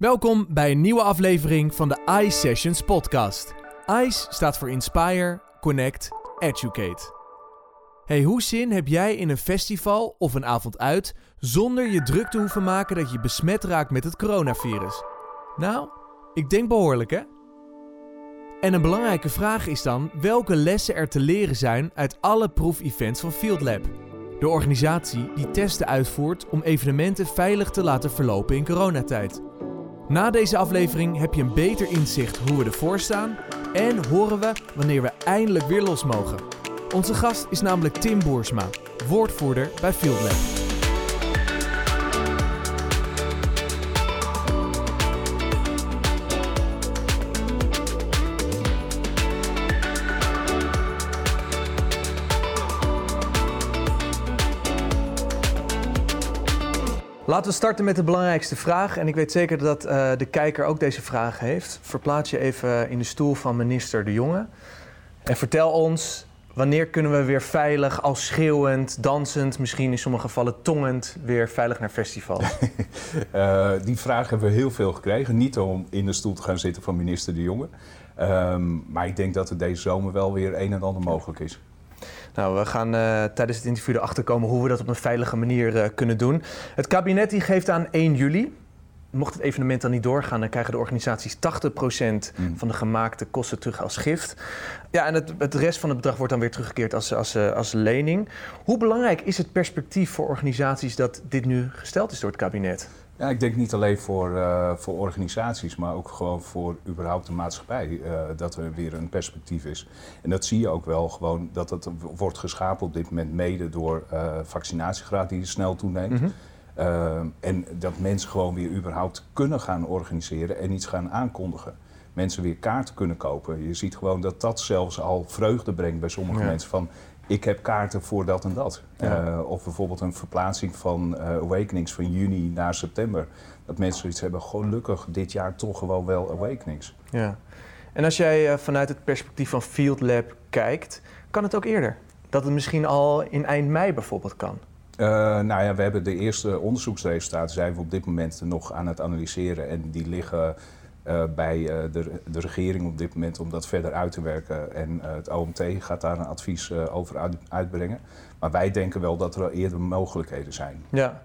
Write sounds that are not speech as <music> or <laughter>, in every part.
Welkom bij een nieuwe aflevering van de ICE Sessions podcast. ICE staat voor Inspire, Connect, Educate. Hey, hoe zin heb jij in een festival of een avond uit zonder je druk te hoeven maken dat je besmet raakt met het coronavirus? Nou, ik denk behoorlijk hè? En een belangrijke vraag is dan welke lessen er te leren zijn uit alle proefevents van Field Lab. De organisatie die testen uitvoert om evenementen veilig te laten verlopen in coronatijd. Na deze aflevering heb je een beter inzicht hoe we ervoor staan en horen we wanneer we eindelijk weer los mogen. Onze gast is namelijk Tim Boersma, woordvoerder bij Field Laten we starten met de belangrijkste vraag. En ik weet zeker dat uh, de kijker ook deze vraag heeft. Verplaats je even in de stoel van minister De Jonge. En vertel ons, wanneer kunnen we weer veilig, al schreeuwend, dansend, misschien in sommige gevallen tongend, weer veilig naar festival? uh, <laughs> die vraag hebben we heel veel gekregen. Niet om in de stoel te gaan zitten van minister De Jonge. Um, maar ik denk dat er deze zomer wel weer een en ander mogelijk is. Nou, we gaan uh, tijdens het interview erachter komen hoe we dat op een veilige manier uh, kunnen doen. Het kabinet die geeft aan 1 juli. Mocht het evenement dan niet doorgaan, dan krijgen de organisaties 80% mm. van de gemaakte kosten terug als gift. Ja, en het, het rest van het bedrag wordt dan weer teruggekeerd als, als, als, als lening. Hoe belangrijk is het perspectief voor organisaties dat dit nu gesteld is door het kabinet? Ja, ik denk niet alleen voor, uh, voor organisaties, maar ook gewoon voor überhaupt de maatschappij uh, dat er weer een perspectief is. En dat zie je ook wel gewoon dat het wordt geschapen op dit moment mede door uh, vaccinatiegraad die snel toeneemt. Mm -hmm. en dat mensen gewoon weer überhaupt kunnen gaan organiseren en iets gaan aankondigen. Mensen weer kaarten kunnen kopen. Je ziet gewoon dat dat zelfs al vreugde brengt bij sommige ja. mensen. Van ik heb kaarten voor dat en dat. Ja. Uh, of bijvoorbeeld een verplaatsing van uh, Awakenings van juni naar september. Dat mensen zoiets hebben, gelukkig dit jaar toch gewoon wel Awakenings. Ja. En als jij uh, vanuit het perspectief van Field Lab kijkt, kan het ook eerder? Dat het misschien al in eind mei bijvoorbeeld kan? nou ja, we hebben de eerste onderzoeksresultaten zijn we op dit moment nog aan het analyseren. En die liggen uh, bij uh, de, de, regering op dit moment om dat verder uit te werken. En uh, het OMT gaat daar een advies over uit, uitbrengen. Maar wij denken wel dat er eerder mogelijkheden zijn. Ja.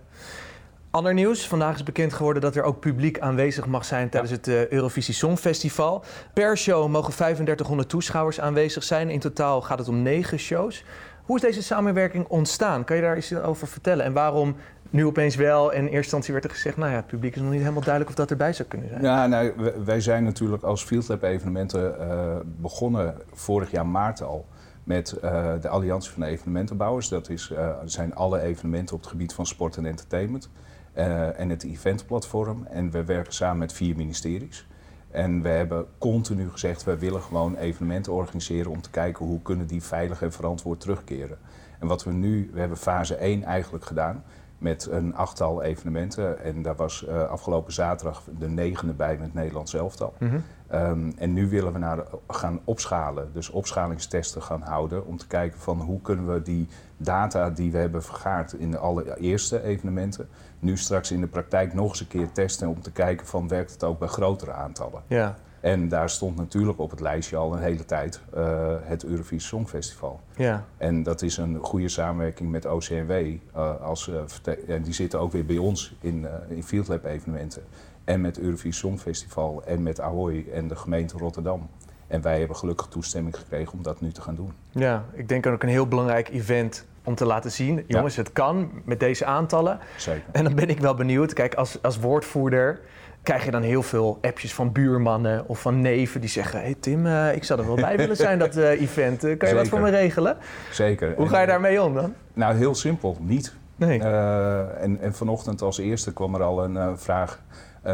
Ander nieuws. Vandaag is bekend geworden dat er ook publiek aanwezig mag zijn tijdens ja. het Eurovisie Songfestival. Per show mogen 3500 toeschouwers aanwezig zijn. In totaal gaat het om negen shows. Hoe is deze samenwerking ontstaan? Kan je daar iets over vertellen? En waarom nu opeens wel. En in eerste instantie werd er gezegd, nou ja, het publiek is nog niet helemaal duidelijk of dat erbij zou kunnen zijn. Ja, nou, wij zijn natuurlijk als Field Lab evenementen uh, begonnen vorig jaar maart al met uh, de Alliantie van Evenementenbouwers. Dat is, uh, zijn alle evenementen op het gebied van sport en entertainment. en het eventplatform. En we werken samen met vier ministeries. En we hebben continu gezegd, wij willen gewoon evenementen organiseren om te kijken hoe kunnen die veilig en verantwoord terugkeren. En wat we nu, we hebben fase 1 eigenlijk gedaan met een achttal evenementen. En daar was uh, afgelopen zaterdag de negende bij met Nederlands elftal. Mm -hmm. um, en nu willen we naar, gaan opschalen, dus opschalingstesten gaan houden... om te kijken van hoe kunnen we die data die we hebben vergaard in de allereerste evenementen... nu straks in de praktijk nog eens een keer testen om te kijken van werkt het ook bij grotere aantallen. Ja. En daar stond natuurlijk op het lijstje al een hele tijd uh, het Eurovisie Songfestival. Ja. En dat is een goede samenwerking met OCMW. Uh, als, uh, en die zitten ook weer bij ons in, in Field Lab evenementen. En met Eurovisie Songfestival en met Ahoy en de gemeente Rotterdam. En wij hebben gelukkig toestemming gekregen om dat nu te gaan doen. Ja, ik denk ook een heel belangrijk event om te laten zien. Jongens, ja. het kan met deze aantallen. Zeker. En dan ben ik wel benieuwd. Kijk, als, als woordvoerder krijg je dan heel veel appjes van buurmannen of van neven die zeggen: Hey Tim, uh, ik zou er wel bij willen zijn, dat uh, event. Uh, kan je Zeker. wat voor me regelen? Zeker. Hoe ga je daarmee om dan? Nou, heel simpel, niet. Nee. en, en vanochtend als eerste kwam er al een vraag: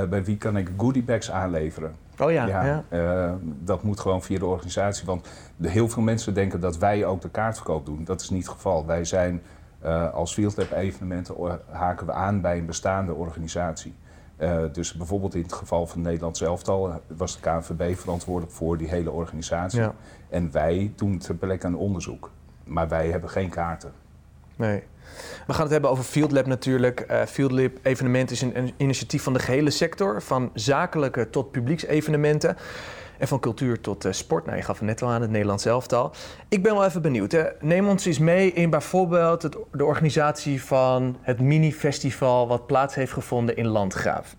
bij wie kan ik goodiebags aanleveren? Oh ja. ja, ja. dat moet gewoon via de organisatie. Want heel veel mensen denken dat wij ook de kaartverkoop doen. Dat is niet het geval. Wij zijn als Field Lab evenementen haken we aan bij een bestaande organisatie. Uh, dus bijvoorbeeld in het geval van het Nederlands elftal was de KNVB verantwoordelijk voor die hele organisatie. Ja. En wij doen ter plekke een onderzoek. Maar wij hebben geen kaarten. Nee. We gaan het hebben over Field Lab natuurlijk. Uh, Field Lab evenement is een, een, initiatief van de gehele sector, van zakelijke tot publieksevenementen. En van cultuur tot uh, sport. Nou, je gaf het net al aan, het Nederlands elftal. Ik ben wel even benieuwd. Hè. Neem ons eens mee in bijvoorbeeld het, de organisatie van het mini-festival... wat plaats heeft gevonden in Landgraaf.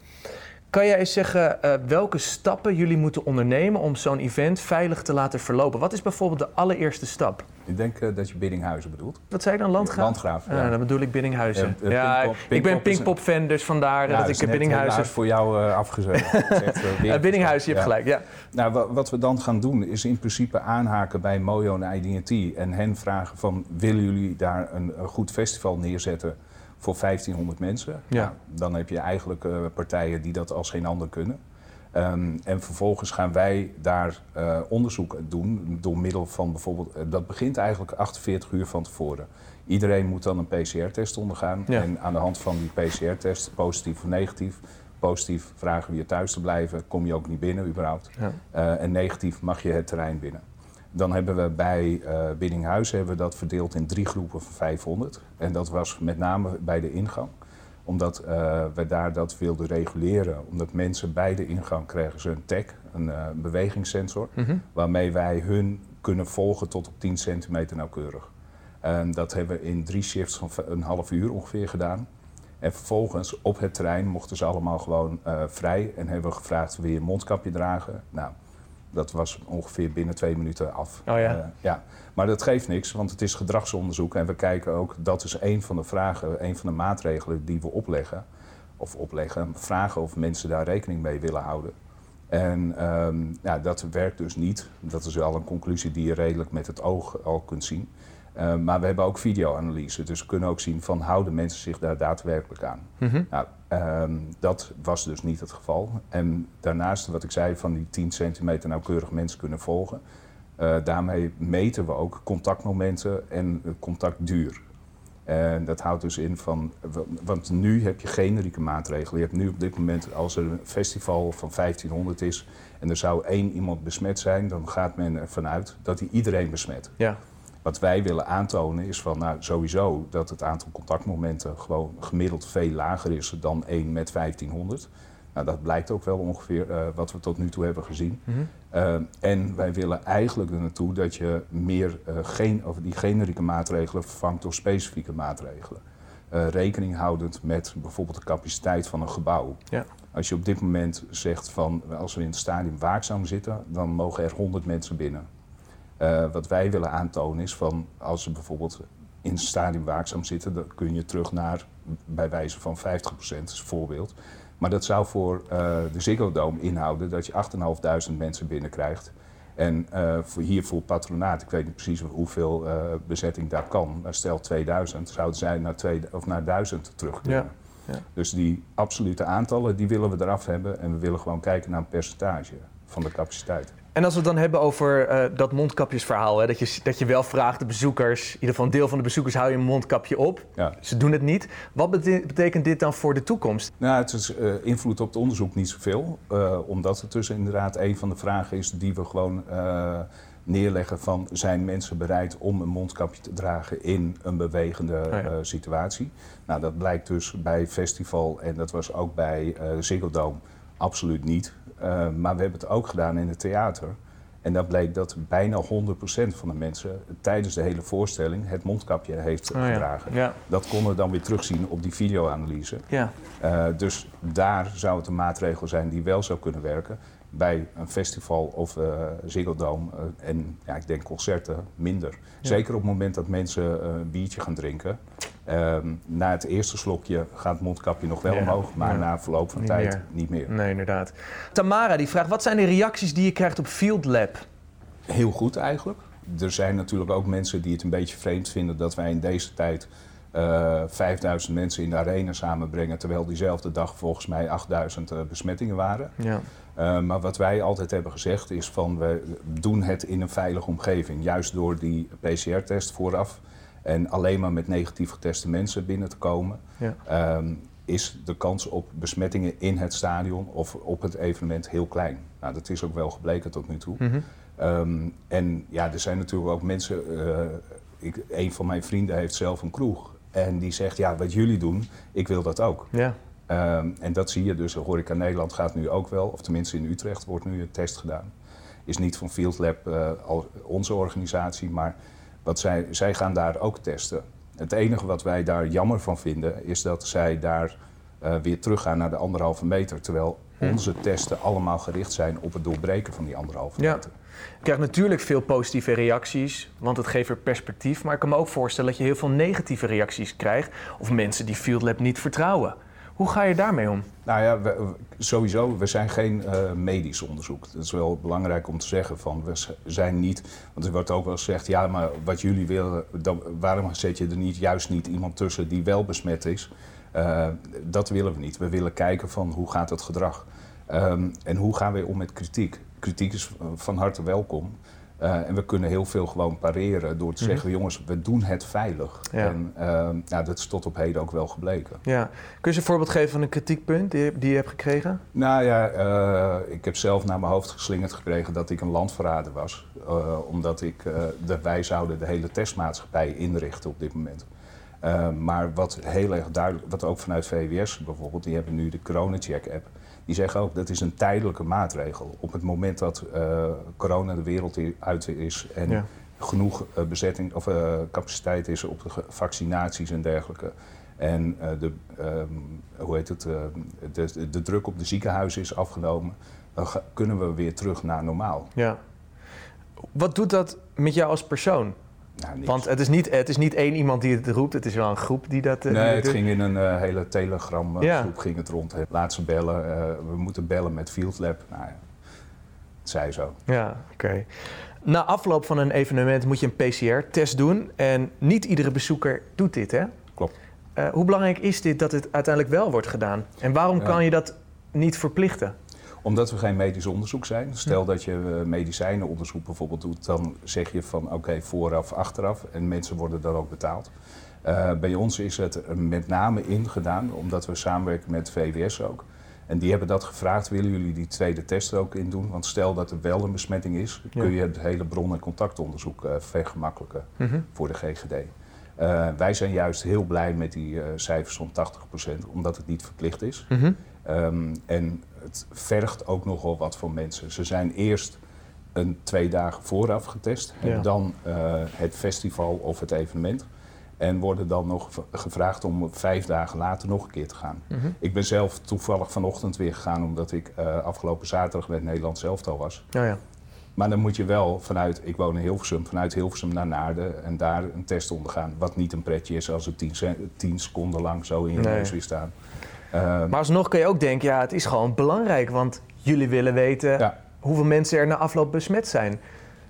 Kan jij eens zeggen uh, welke stappen jullie moeten ondernemen om zo'n event veilig te laten verlopen? Wat is bijvoorbeeld de allereerste stap? Ik denk uh, dat je Biddinghuizen bedoelt. Wat zei ik dan? Landgraaf? Landgraaf, ja. Uh, dan bedoel ik Biddinghuizen. Uh, ja, Pinkpop, ik ben Pinkpop-fan, dus vandaar ja, dat ik Biddinghuizen... voor jou afgezet. <laughs> Biddinghuizen, je hebt gelijk, ja. Nou, wat we dan gaan doen is in principe aanhaken bij Mojo en IDT... en hen vragen van, willen jullie daar een, een goed festival neerzetten voor 1500 mensen. Ja. Nou, dan heb je eigenlijk uh, partijen die dat als geen ander kunnen. Um, en vervolgens gaan wij daar uh, onderzoek doen door middel van bijvoorbeeld, uh, dat begint eigenlijk 48 uur van tevoren. Iedereen moet dan een PCR-test ondergaan. Ja. En aan de hand van die PCR-test, positief of negatief, positief vragen we je thuis te blijven, kom je ook niet binnen überhaupt. Ja. En negatief mag je het terrein binnen. Dan hebben we bij uh, Biddinghuis hebben we dat verdeeld in drie groepen van 500. En dat was met name bij de ingang. Omdat uh, we daar dat wilden reguleren. Omdat mensen bij de ingang krijgen ze een tag, een uh, bewegingssensor. Mm -hmm. Waarmee wij hun kunnen volgen tot op 10 centimeter nauwkeurig. En dat hebben we in drie shifts van een half uur ongeveer gedaan. En vervolgens op het terrein mochten ze allemaal gewoon vrij. En hebben we gevraagd, wil je een mondkapje dragen? Nou, dat was ongeveer binnen twee minuten af. Oh ja. Uh, ja. Maar dat geeft niks, want het is gedragsonderzoek. En we kijken ook, dat is een van de vragen, een van de maatregelen die we opleggen. Of opleggen, vragen of mensen daar rekening mee willen houden. En um, ja, dat werkt dus niet. Dat is wel een conclusie die je redelijk met het oog al kunt zien. Uh, maar we hebben ook videoanalyse, dus we kunnen ook zien van houden mensen zich daar daadwerkelijk aan. Mm -hmm. Nou, um, dat was dus niet het geval. En daarnaast, wat ik zei, van die 10 centimeter nauwkeurig mensen kunnen volgen. Uh, daarmee meten we ook contactmomenten en contactduur. En dat houdt dus in van, want nu heb je generieke maatregelen. Je hebt nu op dit moment, als er een festival van 1500 is en er zou één iemand besmet zijn, dan gaat men ervan uit dat hij iedereen besmet. Ja. Wat wij willen aantonen is van nou, sowieso dat het aantal contactmomenten gewoon gemiddeld veel lager is dan 1 met 1500. Nou, dat blijkt ook wel ongeveer uh, wat we tot nu toe hebben gezien. Mm -hmm. uh, en wij willen eigenlijk er naartoe dat je meer uh, geen, of die generieke maatregelen vervangt door specifieke maatregelen. rekening houdend met bijvoorbeeld de capaciteit van een gebouw. Ja. Als je op dit moment zegt van als we in het stadion waakzaam zitten, dan mogen er 100 mensen binnen. Uh, wat wij willen aantonen is van als ze bijvoorbeeld in het stadion waakzaam zitten, dan kun je terug naar bij wijze van 50%, dat is een voorbeeld. Maar dat zou voor uh, de Ziggo Dome inhouden dat je 8.500 mensen binnenkrijgt. En uh, voor hier voor patronaat, ik weet niet precies hoeveel bezetting daar kan, maar stel 2000, zouden zij naar, twee, of naar 1000 terug kunnen. Ja. Ja. Dus die absolute aantallen, die willen we eraf hebben en we willen gewoon kijken naar een percentage van de capaciteit. En als we het dan hebben over uh, dat mondkapjesverhaal, hè, dat, je, dat je wel vraagt de bezoekers, in ieder geval een deel van de bezoekers hou je een mondkapje op. Ja. Ze doen het niet. Wat bete betekent dit dan voor de toekomst? Nou, het is uh, invloed op het onderzoek niet zoveel, uh, omdat het dus inderdaad een van de vragen is die we gewoon neerleggen van zijn mensen bereid om een mondkapje te dragen in een bewegende Oh ja. situatie. Nou, dat blijkt dus bij festival en dat was ook bij Ziggo Dome absoluut niet. Uh, maar we hebben het ook gedaan in het theater. En dat bleek dat bijna 100% van de mensen tijdens de hele voorstelling het mondkapje heeft Oh gedragen. Ja. Dat konden we dan weer terugzien op die videoanalyse. Ja. Uh, dus daar zou het een maatregel zijn die wel zou kunnen werken. Bij een festival of uh, Ziggo Dome uh, en ja, ik denk concerten minder. Zeker op het moment dat mensen een biertje gaan drinken. Um, na het eerste slokje gaat het mondkapje nog wel Ja. omhoog, maar Ja. na verloop van Niet tijd meer. niet meer. Nee, inderdaad. Tamara die vraagt, wat zijn de reacties die je krijgt op Field Lab? Heel goed eigenlijk. Er zijn natuurlijk ook mensen die het een beetje vreemd vinden dat wij in deze tijd uh, 5000 mensen in de arena samenbrengen, terwijl diezelfde dag volgens mij 8000 uh, besmettingen waren. Ja. Uh, maar wat wij altijd hebben gezegd is van we doen het in een veilige omgeving. Juist door die PCR-test vooraf en alleen maar met negatief geteste mensen binnen te komen, Ja. um, is de kans op besmettingen in het stadion of op het evenement heel klein. Nou, dat is ook wel gebleken tot nu toe. Mhm. Um, en ja, er zijn natuurlijk ook mensen uh, ik, een van mijn vrienden heeft zelf een kroeg. En die zegt, ja, wat jullie doen, ik wil dat ook. Ja. Ehm, en dat zie je dus. Horeca Nederland gaat nu ook wel, of tenminste in Utrecht wordt nu een test gedaan. Is niet van Field Lab uh, onze organisatie, maar wat zij, zij gaan daar ook testen. Het enige wat wij daar jammer van vinden, is dat zij daar uh, weer teruggaan naar de anderhalve meter. Terwijl hm. onze testen allemaal gericht zijn op het doorbreken van die anderhalve ja. meter. Je krijgt natuurlijk veel positieve reacties, want het geeft er perspectief. Maar ik kan me ook voorstellen dat je heel veel negatieve reacties krijgt. Of mensen die Field Lab niet vertrouwen. Hoe ga je daarmee om? Nou ja, sowieso, we zijn geen uh, medisch onderzoek. Dat is wel belangrijk om te zeggen. Van, we zijn niet, want er wordt ook wel gezegd, ja, maar wat jullie willen, dan, waarom zet je er niet, juist niet iemand tussen die wel besmet is? Uh, dat willen we niet. We willen kijken van hoe gaat het gedrag. Um, en hoe gaan we om met kritiek? Kritiek is van harte welkom. Uh, en we kunnen heel veel gewoon pareren door te mhm. zeggen: jongens, we doen het veilig. Ja. En uh, nou, dat is tot op heden ook wel gebleken. Ja. Kun je een voorbeeld geven van een kritiekpunt die, die je hebt gekregen? Nou ja, uh, ik heb zelf naar mijn hoofd geslingerd gekregen dat ik een landverrader was. omdat ik, de, wij zouden de hele testmaatschappij inrichten op dit moment. maar wat heel erg duidelijk, wat ook vanuit VWS bijvoorbeeld, die hebben nu de Corona-check-app. Die zeggen ook dat is een tijdelijke maatregel. Op het moment dat uh, corona de wereld uit is en genoeg uh, bezetting of uh, capaciteit is op de vaccinaties en dergelijke. En de, um, hoe heet het, de, de, druk op de ziekenhuizen is afgenomen, dan kunnen we weer terug naar normaal. Ja. Wat doet dat met jou als persoon? Nou, Want het is, niet, het is niet één iemand die het roept, het is wel een groep die dat. Uh, nee, het ging in een uh, hele Telegram uh, ja. groep ging het rond. Laat ze bellen, we moeten bellen met Field Lab. Nou ja, het zei zo. Ja, oké. Na afloop van een evenement moet je een PCR-test doen. En niet iedere bezoeker doet dit, hè? Klopt. hoe belangrijk is dit dat het uiteindelijk wel wordt gedaan? En waarom kan je dat niet verplichten? Omdat we geen medisch onderzoek zijn. Stel dat je eh, medicijnenonderzoek bijvoorbeeld doet, dan zeg je van oké, vooraf, achteraf. En mensen worden dan ook betaald. Uh, bij ons is het met name ingedaan, omdat we samenwerken met VWS ook. En die hebben dat gevraagd, willen jullie die tweede test er ook in doen? Want stel dat er wel een besmetting is, kun je het hele bron- en contactonderzoek uh, vergemakkelijken mhm. voor de GGD. Uh, wij zijn juist heel blij met die cijfers van 80%, omdat het niet verplicht is. Mm um, en het vergt ook nogal wat van mensen. Ze zijn eerst een twee dagen vooraf getest, ja. hebben dan uh, het festival of het evenement. En worden dan nog gevraagd om vijf dagen later nog een keer te gaan. Mm -hmm. Ik ben zelf toevallig vanochtend weer gegaan, omdat ik uh, afgelopen zaterdag met Nederland zelf al was. Ja, ja. Maar dan moet je wel vanuit, ik woon in Hilversum, vanuit Hilversum naar Naarden en daar een test ondergaan. Wat niet een pretje is als het tien, tien seconden lang zo in je neus weer staan. Uh, maar alsnog kun je ook denken, ja, het is gewoon belangrijk, want jullie willen weten ja. hoeveel mensen er na afloop besmet zijn.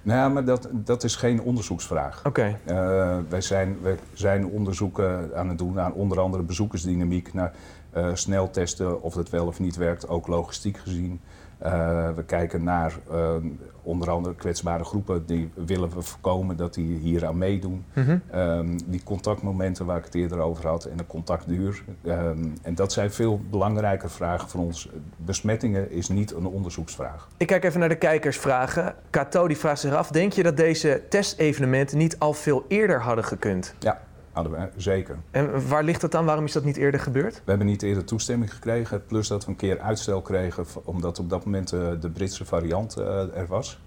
Nou, maar dat, dat is geen onderzoeksvraag. Oké. Okay. Uh, wij, zijn, wij zijn onderzoeken aan het doen naar onder andere bezoekersdynamiek, naar uh, sneltesten of het wel of niet werkt, ook logistiek gezien. Uh, we kijken naar uh, onder andere kwetsbare groepen, die willen we voorkomen dat die hier aan meedoen. Mm -hmm. um, die contactmomenten waar ik het eerder over had en de contactduur. Um, en dat zijn veel belangrijke vragen voor ons. Besmettingen is niet een onderzoeksvraag. Ik kijk even naar de kijkersvragen. Kato die vraagt zich af, denk je dat deze testevenementen niet al veel eerder hadden gekund? Ja. Hadden we, zeker. En waar ligt dat dan? Waarom is dat niet eerder gebeurd? We hebben niet eerder toestemming gekregen. Plus dat we een keer uitstel kregen, omdat op dat moment uh, de Britse variant uh, er was.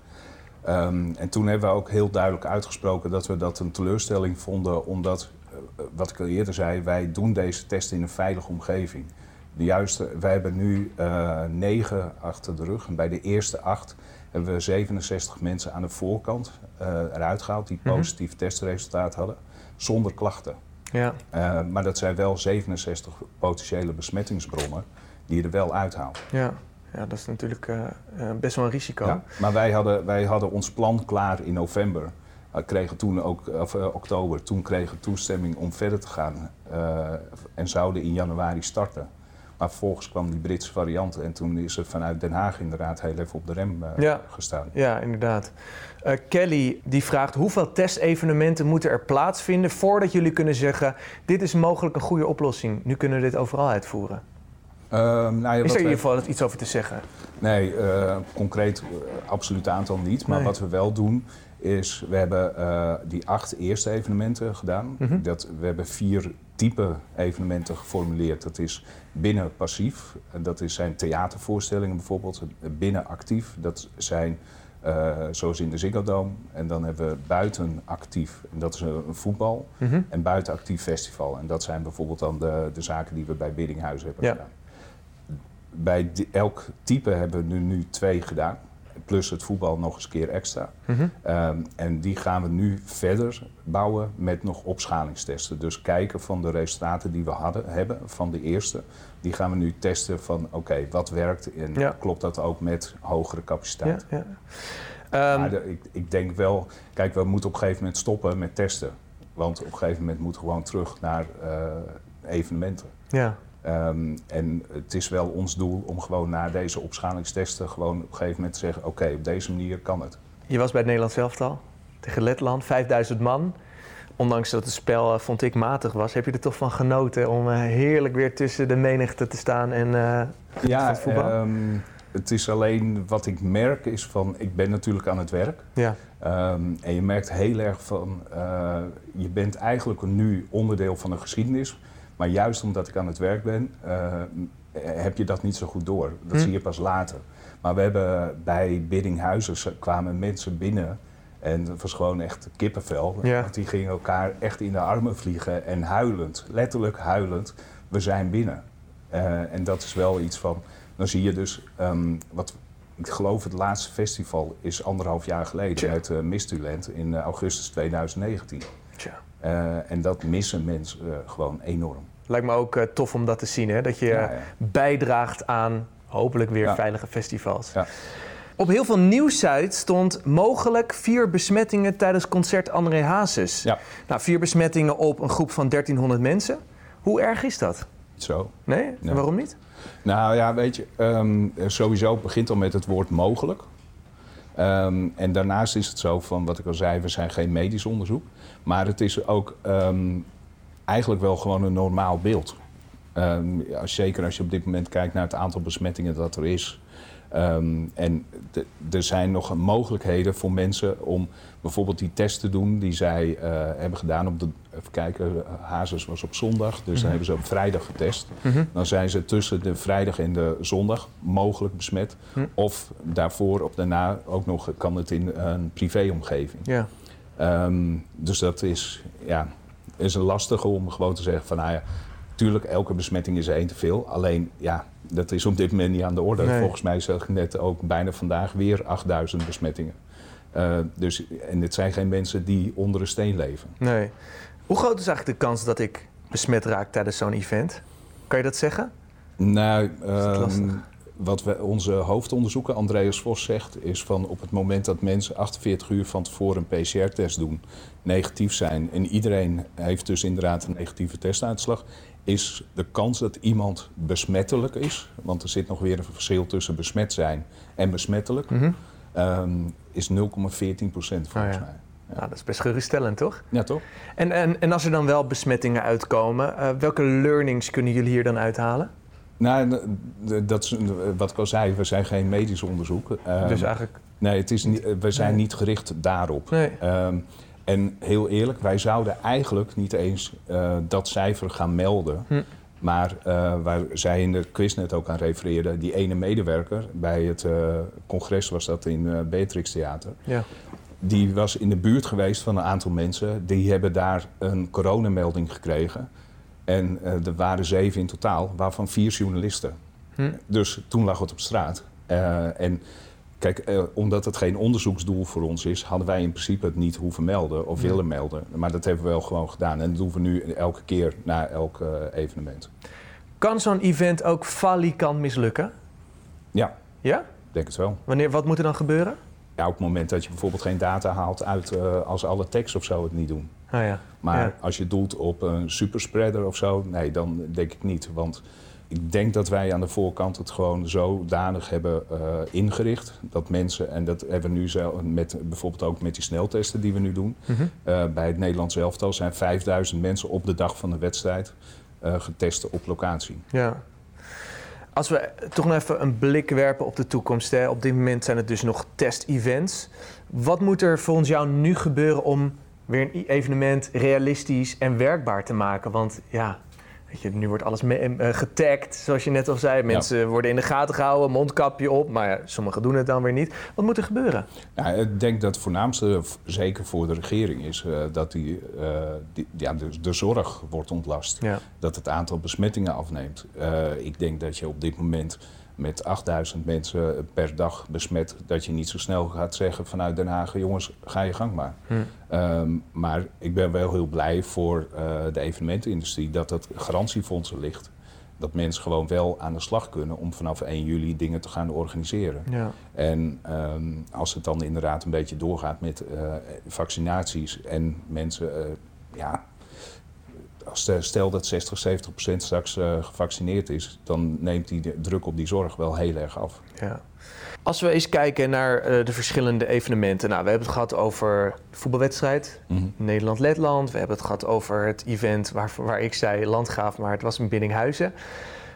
Um, en toen hebben we ook heel duidelijk uitgesproken dat we dat een teleurstelling vonden, omdat, uh, wat ik al eerder zei, wij doen deze test in een veilige omgeving. De juiste, wij hebben nu negen achter de rug en bij de eerste acht hebben we 67 mensen aan de voorkant eruit gehaald die positief mm -hmm. testresultaat hadden zonder klachten. Ja. Uh, maar dat zijn wel 67 potentiële besmettingsbronnen die je er wel uithaalt. Ja, ja dat is natuurlijk uh, best wel een risico. Ja, maar wij hadden, wij hadden ons plan klaar in november. Kregen toen ook, of oktober, toen kregen toestemming om verder te gaan. en zouden in januari starten. Maar vervolgens kwam die Britse variant en toen is er vanuit Den Haag inderdaad heel even op de rem uh, ja. gestaan. Ja, inderdaad. Uh, Kelly die vraagt hoeveel testevenementen moeten er plaatsvinden voordat jullie kunnen zeggen dit is mogelijk een goede oplossing. Nu kunnen we dit overal uitvoeren. Ehm, nou ja, Is er in ieder geval iets over te zeggen? Nee, eh, concreet eh, absoluut aantal niet. Maar Nee. wat we wel doen is, we hebben eh, die acht eerste evenementen gedaan. Mhm. dat, we hebben vier type evenementen geformuleerd. Dat is binnen passief, en dat is, zijn theatervoorstellingen bijvoorbeeld. Binnen actief, dat zijn eh, zoals in de Ziggo Dome. En dan hebben we buiten actief, en dat is een, voetbal. Mhm. En buiten actief festival. En dat zijn bijvoorbeeld dan de, de zaken die we bij Biddinghuis hebben Ja. gedaan. Bij elk type hebben we nu, nu twee gedaan. Plus het voetbal nog eens een keer extra. Mhm. Ehm, en die gaan we nu verder bouwen met nog opschalingstesten. Dus kijken van de resultaten die we hadden, hebben van de eerste. Die gaan we nu testen van oké, wat werkt en Ja. klopt dat ook met hogere Ja, capaciteit. ja. Ehm, Maar de- ik, ik denk wel, kijk, we moeten op een gegeven moment stoppen met testen. Want op een gegeven moment moeten we gewoon terug naar eh, evenementen. ja. Ehm, en het is wel ons doel om gewoon na deze opschalingstesten gewoon op een gegeven moment te zeggen: oké, op deze manier kan het. Je was bij het Nederlands elftal tegen Letland, 5000 man. Ondanks dat het spel, eh, vond ik, matig was, heb je er toch van genoten om eh, heerlijk weer tussen de menigte te staan en van Ja, het voetbal? ehm, het is alleen wat ik merk is van, ik ben natuurlijk aan het werk. ja. Ehm, en je merkt heel erg van, je bent eigenlijk nu onderdeel van de geschiedenis. Maar juist omdat ik aan het werk ben, eh, heb je dat niet zo goed door. Dat Hm. zie je pas later. Maar we hebben bij Biddinghuizen kwamen mensen binnen. En het was gewoon echt kippenvel. Ja. Want die gingen elkaar echt in de armen vliegen en huilend, letterlijk huilend, we zijn binnen. Eh, en dat is wel iets van, dan zie je dus, ehm, wat ik geloof het laatste festival is anderhalf jaar geleden Tja. met uh, Mistuland in eh, augustus 2019. Tja. Eh, en dat missen mensen eh, gewoon enorm. Lijkt me ook eh, tof om dat te zien, hè? dat je Ja, ja. bijdraagt aan hopelijk weer Ja. veilige festivals. Ja. Op heel veel nieuwsites stond mogelijk vier besmettingen tijdens concert André Hazes. Nou, vier besmettingen op een groep van 1300 mensen. Hoe erg is dat? Zo. Nee. waarom niet? Nou ja, weet je, ehm, sowieso begint al met het woord mogelijk. Ehm, en daarnaast is het zo van, wat ik al zei, we zijn geen medisch onderzoek. Maar het is ook ehm, eigenlijk wel gewoon een normaal beeld. Ehm, zeker als je op dit moment kijkt naar het aantal besmettingen dat er is. Ehm, en er zijn nog mogelijkheden voor mensen om bijvoorbeeld die test te doen die zij eh, hebben gedaan op de. Even kijken, Hazes was op zondag, dus dan hebben ze op vrijdag getest. Dan zijn ze tussen de vrijdag en de zondag mogelijk besmet. Hm. Of daarvoor of daarna ook nog kan het in een privéomgeving. Ja. Ehm, dus dat is, ja, is een lastige om gewoon te zeggen van nou ja, tuurlijk elke besmetting is er één te veel. Alleen ja, dat is op dit moment niet aan de orde. Nee. Volgens mij zeg ik net ook bijna vandaag weer 8000 besmettingen. Eh, dus, en het zijn geen mensen die onder een steen leven. Nee. Hoe groot is eigenlijk de kans dat ik besmet raak tijdens zo'n event? Kan je dat zeggen? Nou, ehm, wat we, onze hoofdonderzoeker Andreas Vos zegt, is van op het moment dat mensen 48 uur van tevoren een PCR-test doen, negatief zijn en iedereen heeft dus inderdaad een negatieve testuitslag, is de kans dat iemand besmettelijk is, want er zit nog weer een verschil tussen besmet zijn en besmettelijk, Mhm. ehm, is 0,14 procent volgens Oh ja. mij. Nou, dat is best geruststellend, toch? Ja, toch? En, en, en als er dan wel besmettingen uitkomen, eh, welke learnings kunnen jullie hier dan uithalen? Nou, d- dat is wat ik al zei, we zijn geen medisch onderzoek. Ehm, dus eigenlijk... Nee, het is niet, we zijn Nee. niet gericht daarop. Nee. Ehm, en heel eerlijk, wij zouden eigenlijk niet eens eh, dat cijfer gaan melden. Hm. Maar eh, waar zij in de quiz net ook aan refereerden, die ene medewerker bij het eh, congres was dat in Beatrix Theater. Ja. Die was in de buurt geweest van een aantal mensen. Die hebben daar een coronamelding gekregen. En er waren zeven in totaal, waarvan vier journalisten. Hm. Dus toen lag het op straat. En kijk, eh, omdat het geen onderzoeksdoel voor ons is, hadden wij in principe het niet hoeven melden of Ja. willen melden. Maar dat hebben we wel gewoon gedaan. En dat doen we nu elke keer na elk eh, evenement. Kan zo'n event ook falikant mislukken? Ja, Ja? denk het wel. Wanneer, wat moet er dan gebeuren? Ja, op het moment dat je bijvoorbeeld geen data haalt uit eh, als alle techs of zo het niet doen. Ah ja. Maar Ja. als je doelt op een superspreader of zo, nee, dan denk ik niet. Want ik denk dat wij aan de voorkant het gewoon zodanig hebben eh, ingericht dat mensen, en dat hebben we nu zelf met bijvoorbeeld ook met die sneltesten die we nu doen. Mhm. eh, bij het Nederlands elftal zijn 5000 mensen op de dag van de wedstrijd eh, getest op locatie. Ja. Als we toch nog even een blik werpen op de toekomst. Hè. Op dit moment zijn het dus nog test-events. Wat moet er volgens jou nu gebeuren om weer een evenement realistisch en werkbaar te maken? Want ja, weet je, nu wordt alles uh, getagd, zoals je net al zei. Mensen worden in de gaten gehouden, mondkapje op. Maar ja, sommigen doen het dan weer niet. Wat moet er gebeuren? Ja, ik denk dat het voornaamste, zeker voor de regering, is uh, dat die, uh, die, ja, de, de, zorg wordt ontlast. Ja. Dat het aantal besmettingen afneemt. ik denk dat je op dit moment met 8000 mensen per dag besmet, dat je niet zo snel gaat zeggen vanuit Den Haag, jongens, ga je gang maar. Hm. Ehm, maar ik ben wel heel blij voor uh, de evenementenindustrie dat dat garantiefondsen ligt. Dat mensen gewoon wel aan de slag kunnen om vanaf 1 juli dingen te gaan organiseren. Ja. En um, als het dan inderdaad een beetje doorgaat met uh, vaccinaties en mensen uh, ja, stel dat 60, 70 procent straks uh, gevaccineerd is, dan neemt die druk op die zorg wel heel erg af. Ja. Als we eens kijken naar uh, de verschillende evenementen. Nou, we hebben het gehad over de voetbalwedstrijd, -hmm. Nederland-Letland. We hebben het gehad over het event waar, waar ik zei Landgraaf, maar het was in Biddinghuizen.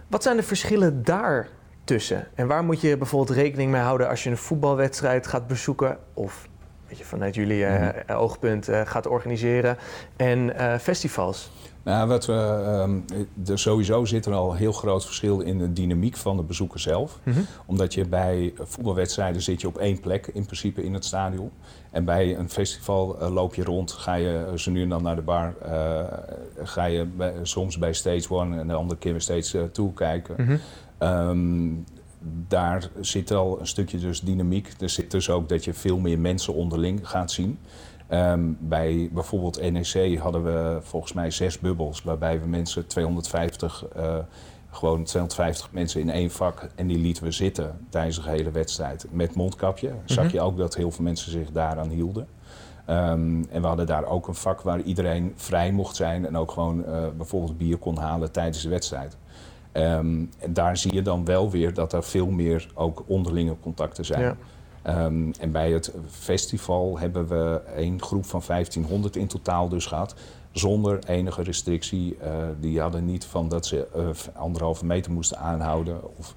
Wat zijn de verschillen daar tussen? En waar moet je bijvoorbeeld rekening mee houden als je een voetbalwedstrijd gaat bezoeken of weet je, vanuit jullie uh, mm -hmm. oogpunt gaat organiseren en festivals? Nou, wat we, um, er sowieso zit er al een heel groot verschil in de dynamiek van de bezoeker zelf. Mm -hmm. Omdat je bij voetbalwedstrijden zit je op één plek in principe in het stadion. En bij een festival uh, loop je rond, ga je zo nu en dan naar de bar. Uh, ga je bij, soms bij Stage One en de andere keer Stage 2 kijken. Mm -hmm. um, daar zit al een stukje dus dynamiek. Er zit dus ook dat je veel meer mensen onderling gaat zien. Um, bij bijvoorbeeld NEC hadden we volgens mij zes bubbels, waarbij we mensen 250, uh, eh, gewoon 250 mensen in één vak en die lieten we zitten tijdens de hele wedstrijd met mondkapje. Mm -hmm. Zag je ook dat heel veel mensen zich daaraan hielden. Um, en we hadden daar ook een vak waar iedereen vrij mocht zijn en ook gewoon uh, bijvoorbeeld bier kon halen tijdens de wedstrijd. Um, en daar zie je dan wel weer dat er veel meer ook onderlinge contacten zijn. Ja. Um, en bij het festival hebben we een groep van 1500 in totaal dus gehad. Zonder enige restrictie. Uh, die hadden niet van dat ze uh, anderhalve meter moesten aanhouden. Of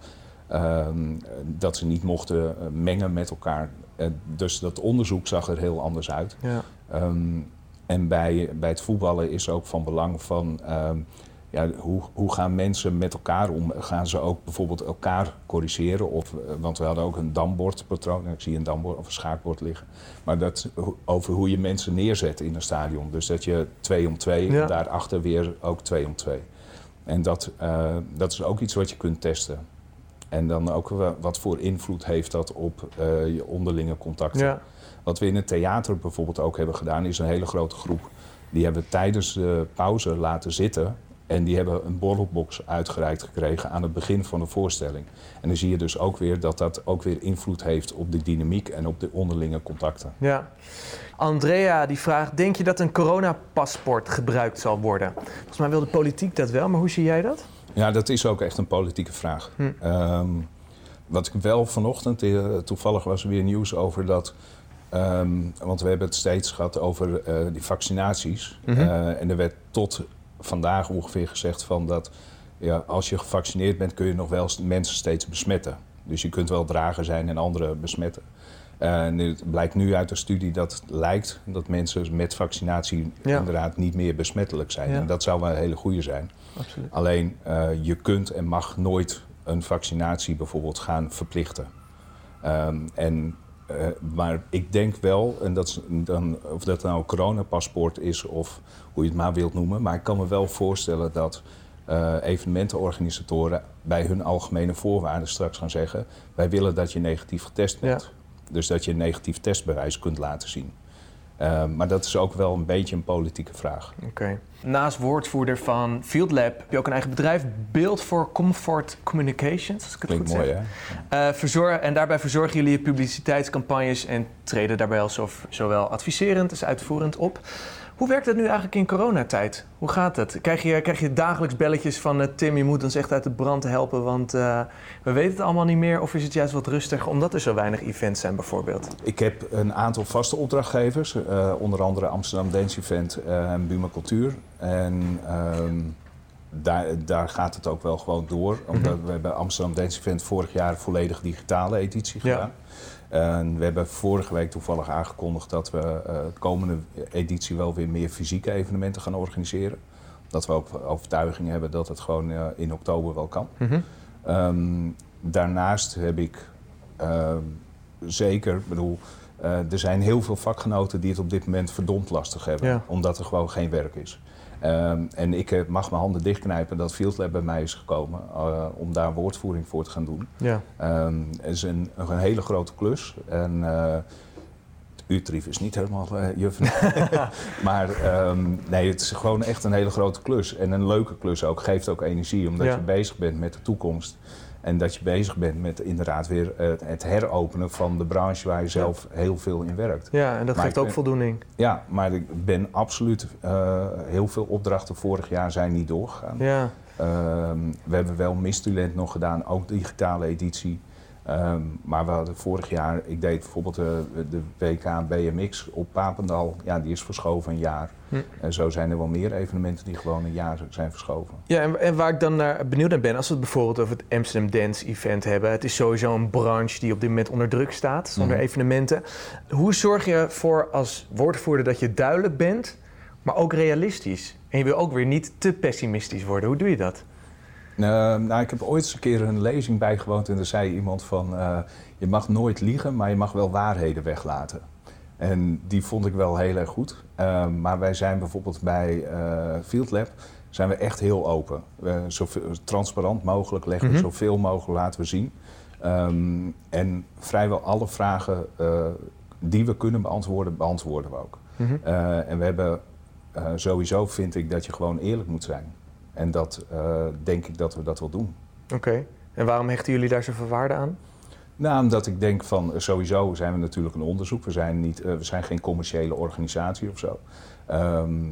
um, dat ze niet mochten uh, mengen met elkaar. dus dat onderzoek zag er heel anders uit. Ja. Um, en bij, bij het voetballen is ook van belang van ja, hoe, hoe gaan mensen met elkaar om? Gaan ze ook bijvoorbeeld elkaar corrigeren? Of, eh, want we hadden ook een dambordpatroon. Ik zie een dambord of een schaakbord liggen. Maar dat over hoe je mensen neerzet in een stadion. Dus dat je twee om twee, ja. daarachter weer ook twee om twee. En dat, uh, dat is ook iets wat je kunt testen. En dan ook wat voor invloed heeft dat op uh, je onderlinge contacten. Ja. Wat we in het theater bijvoorbeeld ook hebben gedaan, is een hele grote groep. Die hebben tijdens de pauze laten zitten en die hebben een borrelbox uitgereikt gekregen aan het begin van de voorstelling. En dan zie je dus ook weer dat dat ook weer invloed heeft op de dynamiek en op de onderlinge contacten. Ja. Andrea die vraagt, denk je dat een coronapaspoort gebruikt zal worden? Volgens mij wil de politiek dat wel, maar hoe zie jij dat? Ja, dat is ook echt een politieke vraag. Hm. Um, wat ik wel vanochtend, eh, toevallig was er weer nieuws over dat... Um, want we hebben het steeds gehad over uh, die vaccinaties. Mm -hmm. uh, en er werd tot vandaag ongeveer gezegd van dat ja, als je gevaccineerd bent kun je nog wel mensen steeds besmetten. Dus je kunt wel drager zijn en anderen besmetten. Uh, en het blijkt nu uit de studie dat het lijkt dat mensen met vaccinatie ja. inderdaad niet meer besmettelijk zijn. Ja. En dat zou wel een hele goede zijn. Absoluut. Alleen uh, je kunt en mag nooit een vaccinatie bijvoorbeeld gaan verplichten. Um, en uh, maar ik denk wel, en dat is dan, of dat nou een coronapaspoort is of hoe je het maar wilt noemen, maar ik kan me wel voorstellen dat uh, evenementenorganisatoren bij hun algemene voorwaarden straks gaan zeggen: wij willen dat je negatief getest bent. Ja. Dus dat je een negatief testbewijs kunt laten zien. Uh, maar dat is ook wel een beetje een politieke vraag. Oké. Okay. Naast woordvoerder van Field Lab heb je ook een eigen bedrijf, Build for Comfort Communications. Als ik het Klinkt goed mooi, zeg. hè? Uh, verzorg, en daarbij verzorgen jullie je publiciteitscampagnes en treden daarbij als zowel adviserend als uitvoerend op. Hoe werkt het nu eigenlijk in coronatijd? Hoe gaat het? Krijg je, krijg je dagelijks belletjes van uh, Tim, je moet ons echt uit de brand helpen, want uh, we weten het allemaal niet meer? Of is het juist wat rustiger omdat er zo weinig events zijn bijvoorbeeld? Ik heb een aantal vaste opdrachtgevers, uh, onder andere Amsterdam Dance Event en Buma Cultuur. En um, daar, daar gaat het ook wel gewoon door. Omdat we hebben Amsterdam Dance Event vorig jaar volledig digitale editie Ja. gedaan. En we hebben vorige week toevallig aangekondigd dat we eh, de komende editie wel weer meer fysieke evenementen gaan organiseren. Dat we ook overtuiging hebben dat het gewoon eh, in oktober wel kan. Mhm. Ehm, daarnaast heb ik ehm, zeker, ik bedoel, eh, er zijn heel veel vakgenoten die het op dit moment verdomd lastig hebben, Ja. omdat er gewoon geen werk is. Ehm, en ik eh, mag mijn handen dichtknijpen dat Field Lab bij mij is gekomen eh, om daar woordvoering voor te gaan doen. Ja. Ehm, het is een, een hele grote klus. En Utrecht is niet helemaal eh juffen. <laughs> maar ehm, nee, het is gewoon echt een hele grote klus. En een leuke klus ook. Geeft ook energie, omdat Ja. je bezig bent met de toekomst. En dat je bezig bent met inderdaad weer eh, het heropenen van de branche waar je zelf heel veel in werkt. ja, en dat Maar geeft ook ben- voldoening. Ja, maar ik ben absoluut... eh, heel veel opdrachten vorig jaar zijn niet doorgegaan. Ja. Ehm, we hebben wel Mistulent nog gedaan, ook digitale editie. Ehm, maar we hadden vorig jaar, ik deed bijvoorbeeld de, de WK BMX op Papendal. Ja, die is verschoven een jaar. Hm. En zo zijn er wel meer evenementen die gewoon een jaar zijn verschoven. Ja, en, en waar ik dan naar benieuwd naar ben, als we het bijvoorbeeld over het Amsterdam Dance Event hebben. Het is sowieso een branche die op dit moment onder druk staat, zonder Mhm. evenementen. Hoe zorg je ervoor als woordvoerder dat je duidelijk bent, maar ook realistisch? En je wil ook weer niet te pessimistisch worden. Hoe doe je dat? Ehm, nou, ik heb ooit eens een keer een lezing bijgewoond en er zei iemand van... eh, je mag nooit liegen, maar je mag wel waarheden weglaten. En die vond ik wel heel erg goed. Ehm, maar wij zijn bijvoorbeeld bij eh Field Lab zijn we echt heel open. We, zoveel, transparant mogelijk leggen we Mhm. zoveel mogelijk laten we zien. Ehm, en vrijwel alle vragen eh, die we kunnen beantwoorden, beantwoorden we ook. Mhm. Eh, en we hebben eh, sowieso vind ik dat je gewoon eerlijk moet zijn. En dat eh, denk ik dat we dat wel doen. Oké. En waarom hechten jullie daar zoveel waarde aan? Nou, omdat ik denk van eh, sowieso zijn we natuurlijk een onderzoek. We zijn, niet, eh, we zijn geen commerciële organisatie of zo. Ehm,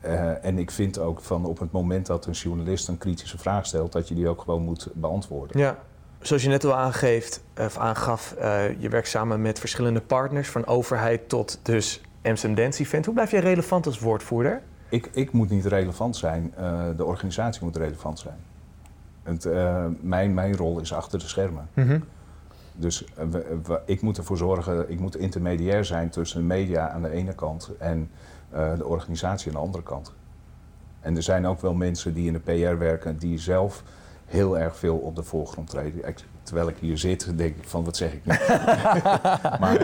eh, en ik vind ook van op het moment dat een journalist een kritische vraag stelt, dat je die ook gewoon moet beantwoorden. Ja. Zoals je net al aangeeft, of aangaf, je werkt samen met verschillende partners, van overheid tot dus Amsterdam Dance Event. Hoe blijf jij relevant als woordvoerder? Ik, ik moet niet relevant zijn, eh, de organisatie moet relevant zijn. Het, eh, mijn, mijn rol is achter de schermen. Dus eh, we- we- ik moet ervoor zorgen, ik moet intermediair zijn tussen de media aan de ene kant en de organisatie aan de andere kant. En er zijn ook wel mensen die in de PR werken die zelf heel erg veel op de voorgrond treden. Ik- terwijl ik hier zit, denk ik van wat zeg ik nu? <laughs> maar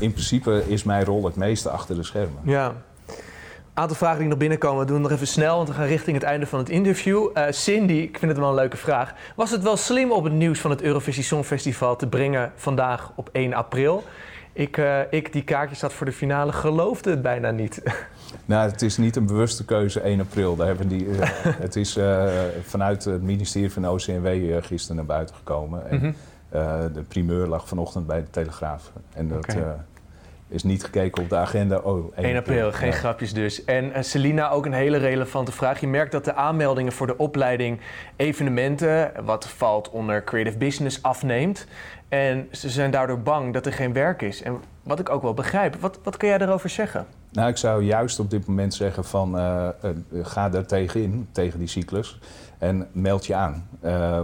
in principe is mijn rol het meeste achter de schermen. Ja. Aantal vragen die nog binnenkomen. We doen nog even snel, want we gaan richting het einde van het interview. Eh, Cindy, ik vind het wel een leuke vraag. Was het wel slim op het nieuws van het Eurovisie Songfestival te brengen vandaag op 1 april? Ik, eh, ik die kaartjes had voor de finale, geloofde het bijna niet. <laughs> Nou, het is niet een bewuste keuze 1 april. Daar hebben die, eh, <laughs> het is vanuit het ministerie van OCMW gisteren naar buiten gekomen. En Mhm. de primeur lag vanochtend bij de Telegraaf. En dat. Is niet gekeken op de agenda. Oh, 1, 1 april, geen Ja. grapjes dus. En eh, Selina, ook een hele relevante vraag. Je merkt dat de aanmeldingen voor de opleiding evenementen, wat valt onder creative business, afneemt. En ze zijn daardoor bang dat er geen werk is. En wat ik ook wel begrijp, wat, wat kun jij daarover zeggen? Nou, ik zou juist op dit moment zeggen van eh, eh, ga er tegenin, tegen die cyclus. En meld je aan.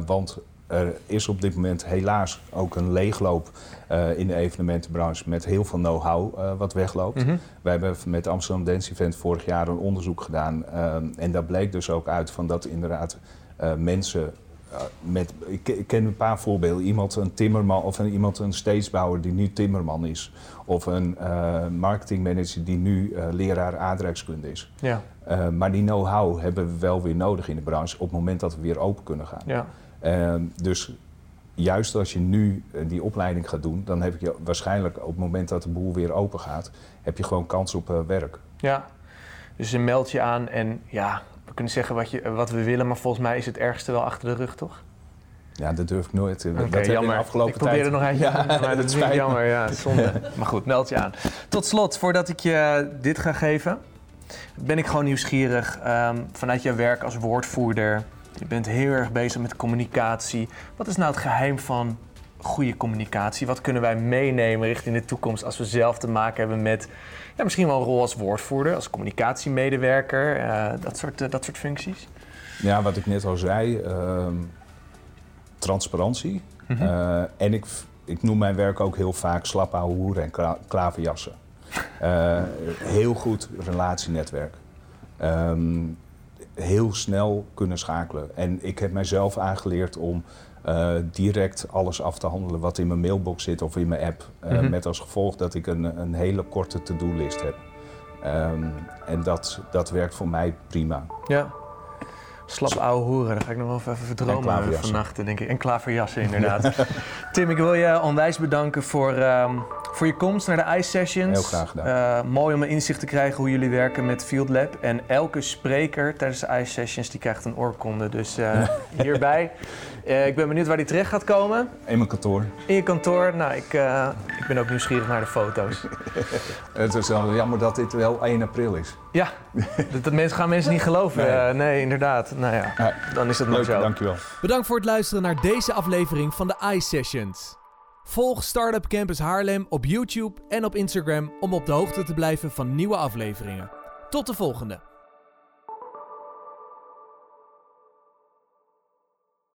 Want er is op dit moment helaas ook een leegloop eh, in de evenementenbranche met heel veel know-how eh, wat wegloopt. Mhm. Wij hebben met Amsterdam Dance Event vorig jaar een onderzoek gedaan. ehm, en daar bleek dus ook uit van dat inderdaad eh, mensen eh, met... Ik, ken een paar voorbeelden. Iemand, een timmerman of een, iemand, een steedsbouwer die nu timmerman is. Of een eh, marketingmanager die nu eh, leraar aardrijkskunde is. Ja, Eh, maar die know-how hebben we wel weer nodig in de branche op het moment dat we weer open kunnen gaan. ja. Ehm, dus juist als je nu eh, die opleiding gaat doen, dan heb je waarschijnlijk op het moment dat de boel weer open gaat, heb je gewoon kans op eh, werk. ja. Dus een meld je aan en ja, we kunnen zeggen wat, je, wat we willen, maar volgens mij is het ergste wel achter de rug, toch? Ja, dat durf ik nooit. Eh, Oké, dat jammer. de afgelopen ik probeerde tijd. nog eentje, Ja, maar dat <laughs> dat is spijt niet me. jammer. Ja, zonde. <laughs> maar goed, meld je aan. Tot slot, voordat ik je dit ga geven, ben ik gewoon nieuwsgierig. ehm, vanuit jouw werk als woordvoerder, je bent heel erg bezig met communicatie. Wat is nou het geheim van goede communicatie? Wat kunnen wij meenemen richting de toekomst als we zelf te maken hebben met ja, misschien wel een rol als woordvoerder, als communicatiemedewerker, uh, dat, soort, uh, dat soort functies? Ja, wat ik net al zei, ehm, transparantie. Mm en ik, ik noem mijn werk ook heel vaak slap ouwe hoeren en klaverjassen. heel goed relatienetwerk. Um, heel snel kunnen schakelen. En ik heb mijzelf aangeleerd om uh, direct alles af te handelen wat in mijn mailbox zit of in mijn app. Uh, mm -hmm. Met als gevolg dat ik een, een hele korte to-do-list heb. Um, en dat, dat werkt voor mij prima. Ja. Slap ouwe hoeren, daar ga ik nog wel even verdromen vannacht, denk ik. En klaverjassen, inderdaad. <laughs> Tim, ik wil je onwijs bedanken voor, um, voor je komst naar de ICE Sessions. Heel graag gedaan. Uh, mooi om een inzicht te krijgen hoe jullie werken met Field Lab. En elke spreker tijdens de ICE Sessions die krijgt een oorkonde. Dus uh, <laughs> hierbij. Uh, ik ben benieuwd waar die terecht gaat komen. In mijn kantoor. In je kantoor. Nou, ik, ik ben ook nieuwsgierig naar de foto's. <laughs> Het is wel jammer dat dit wel 1 april is. Ja, <laughs> dat, dat mensen, gaan mensen niet geloven. Nee, nee inderdaad. Nou ja, dan is het leuk. zo. Dankjewel. Bedankt voor het luisteren naar deze aflevering van de ICE Sessions. Volg Startup Campus Haarlem op YouTube en op Instagram om op de hoogte te blijven van nieuwe afleveringen. Tot de volgende.